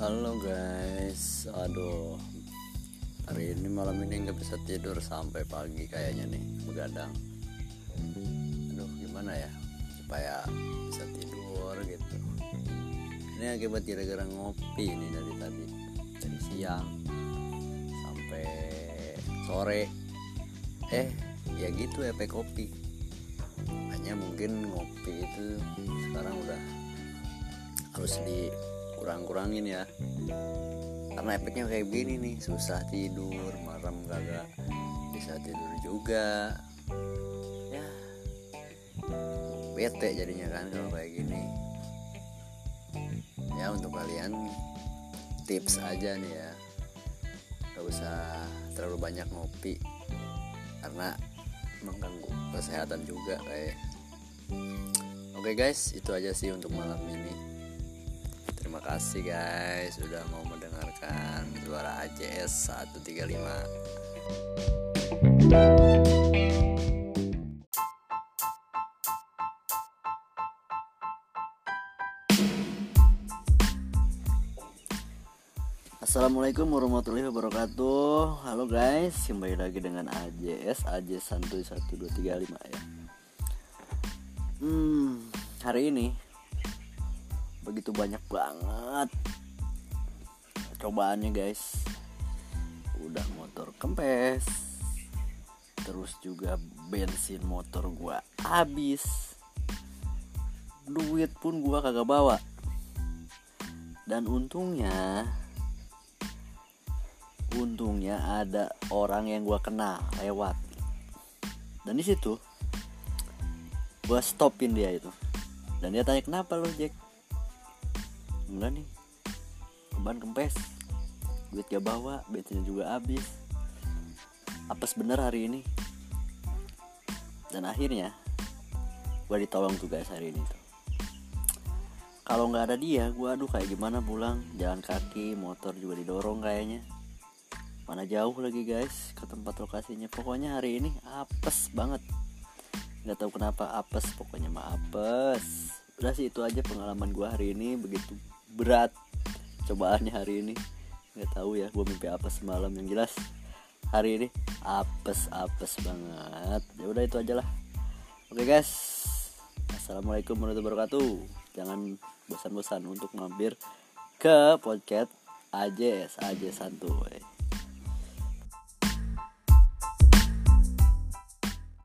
Halo guys, aduh Hari ini malam ini nggak bisa tidur sampai pagi kayaknya nih Begadang. Aduh gimana ya Supaya bisa tidur gitu. Ini akibat gara-gara ngopi ini dari tadi Dari siang Sampai sore. Eh ya gitu efek kopi. Hanya mungkin ngopi itu sekarang udah harus dikurang-kurangin ya. Karena efeknya kayak begini nih susah tidur malam gak bisa tidur juga. Ya bete jadinya kan kalau kayak gini. Ya untuk kalian tips aja nih ya. Gak usah terlalu banyak ngopi karena mengganggu kesehatan juga kayak. Oke guys, itu aja sih untuk malam ini. Kasih guys sudah mau mendengarkan suara AJS 135. Assalamualaikum warahmatullahi wabarakatuh Halo guys, kembali lagi dengan AJS AJS Santuy 1235 ya Hmm, hari ini begitu banyak banget. Cobaannya guys. Udah motor kempes. Terus juga bensin motor gua habis. Duit pun gua kagak bawa. Dan untungnya untungnya ada orang yang gua kenal lewat. Dan di situ gua stopin dia itu. Dan dia tanya kenapa lo Jack enggak nih. Ban kempes. Duit gak bawa bensinnya juga habis. Apes bener hari ini. Dan akhirnya gue ditolong tuh guys hari ini tuh. Kalau nggak ada dia gue aduh kayak gimana pulang? Jalan kaki motor juga didorong kayaknya. Mana jauh lagi guys ke tempat lokasinya. Pokoknya hari ini apes banget. Nggak tahu kenapa apes pokoknya mah apes. Udah sih itu aja pengalaman gue hari ini begitu berat cobaannya hari ini. Nggak tahu ya gue mimpi apa semalam. Yang jelas hari ini apes apes banget. Ya udah itu aja lah. Oke guys. Assalamualaikum warahmatullahi wabarakatuh. Jangan bosan-bosan untuk mampir ke podcast AJS AJ Santuy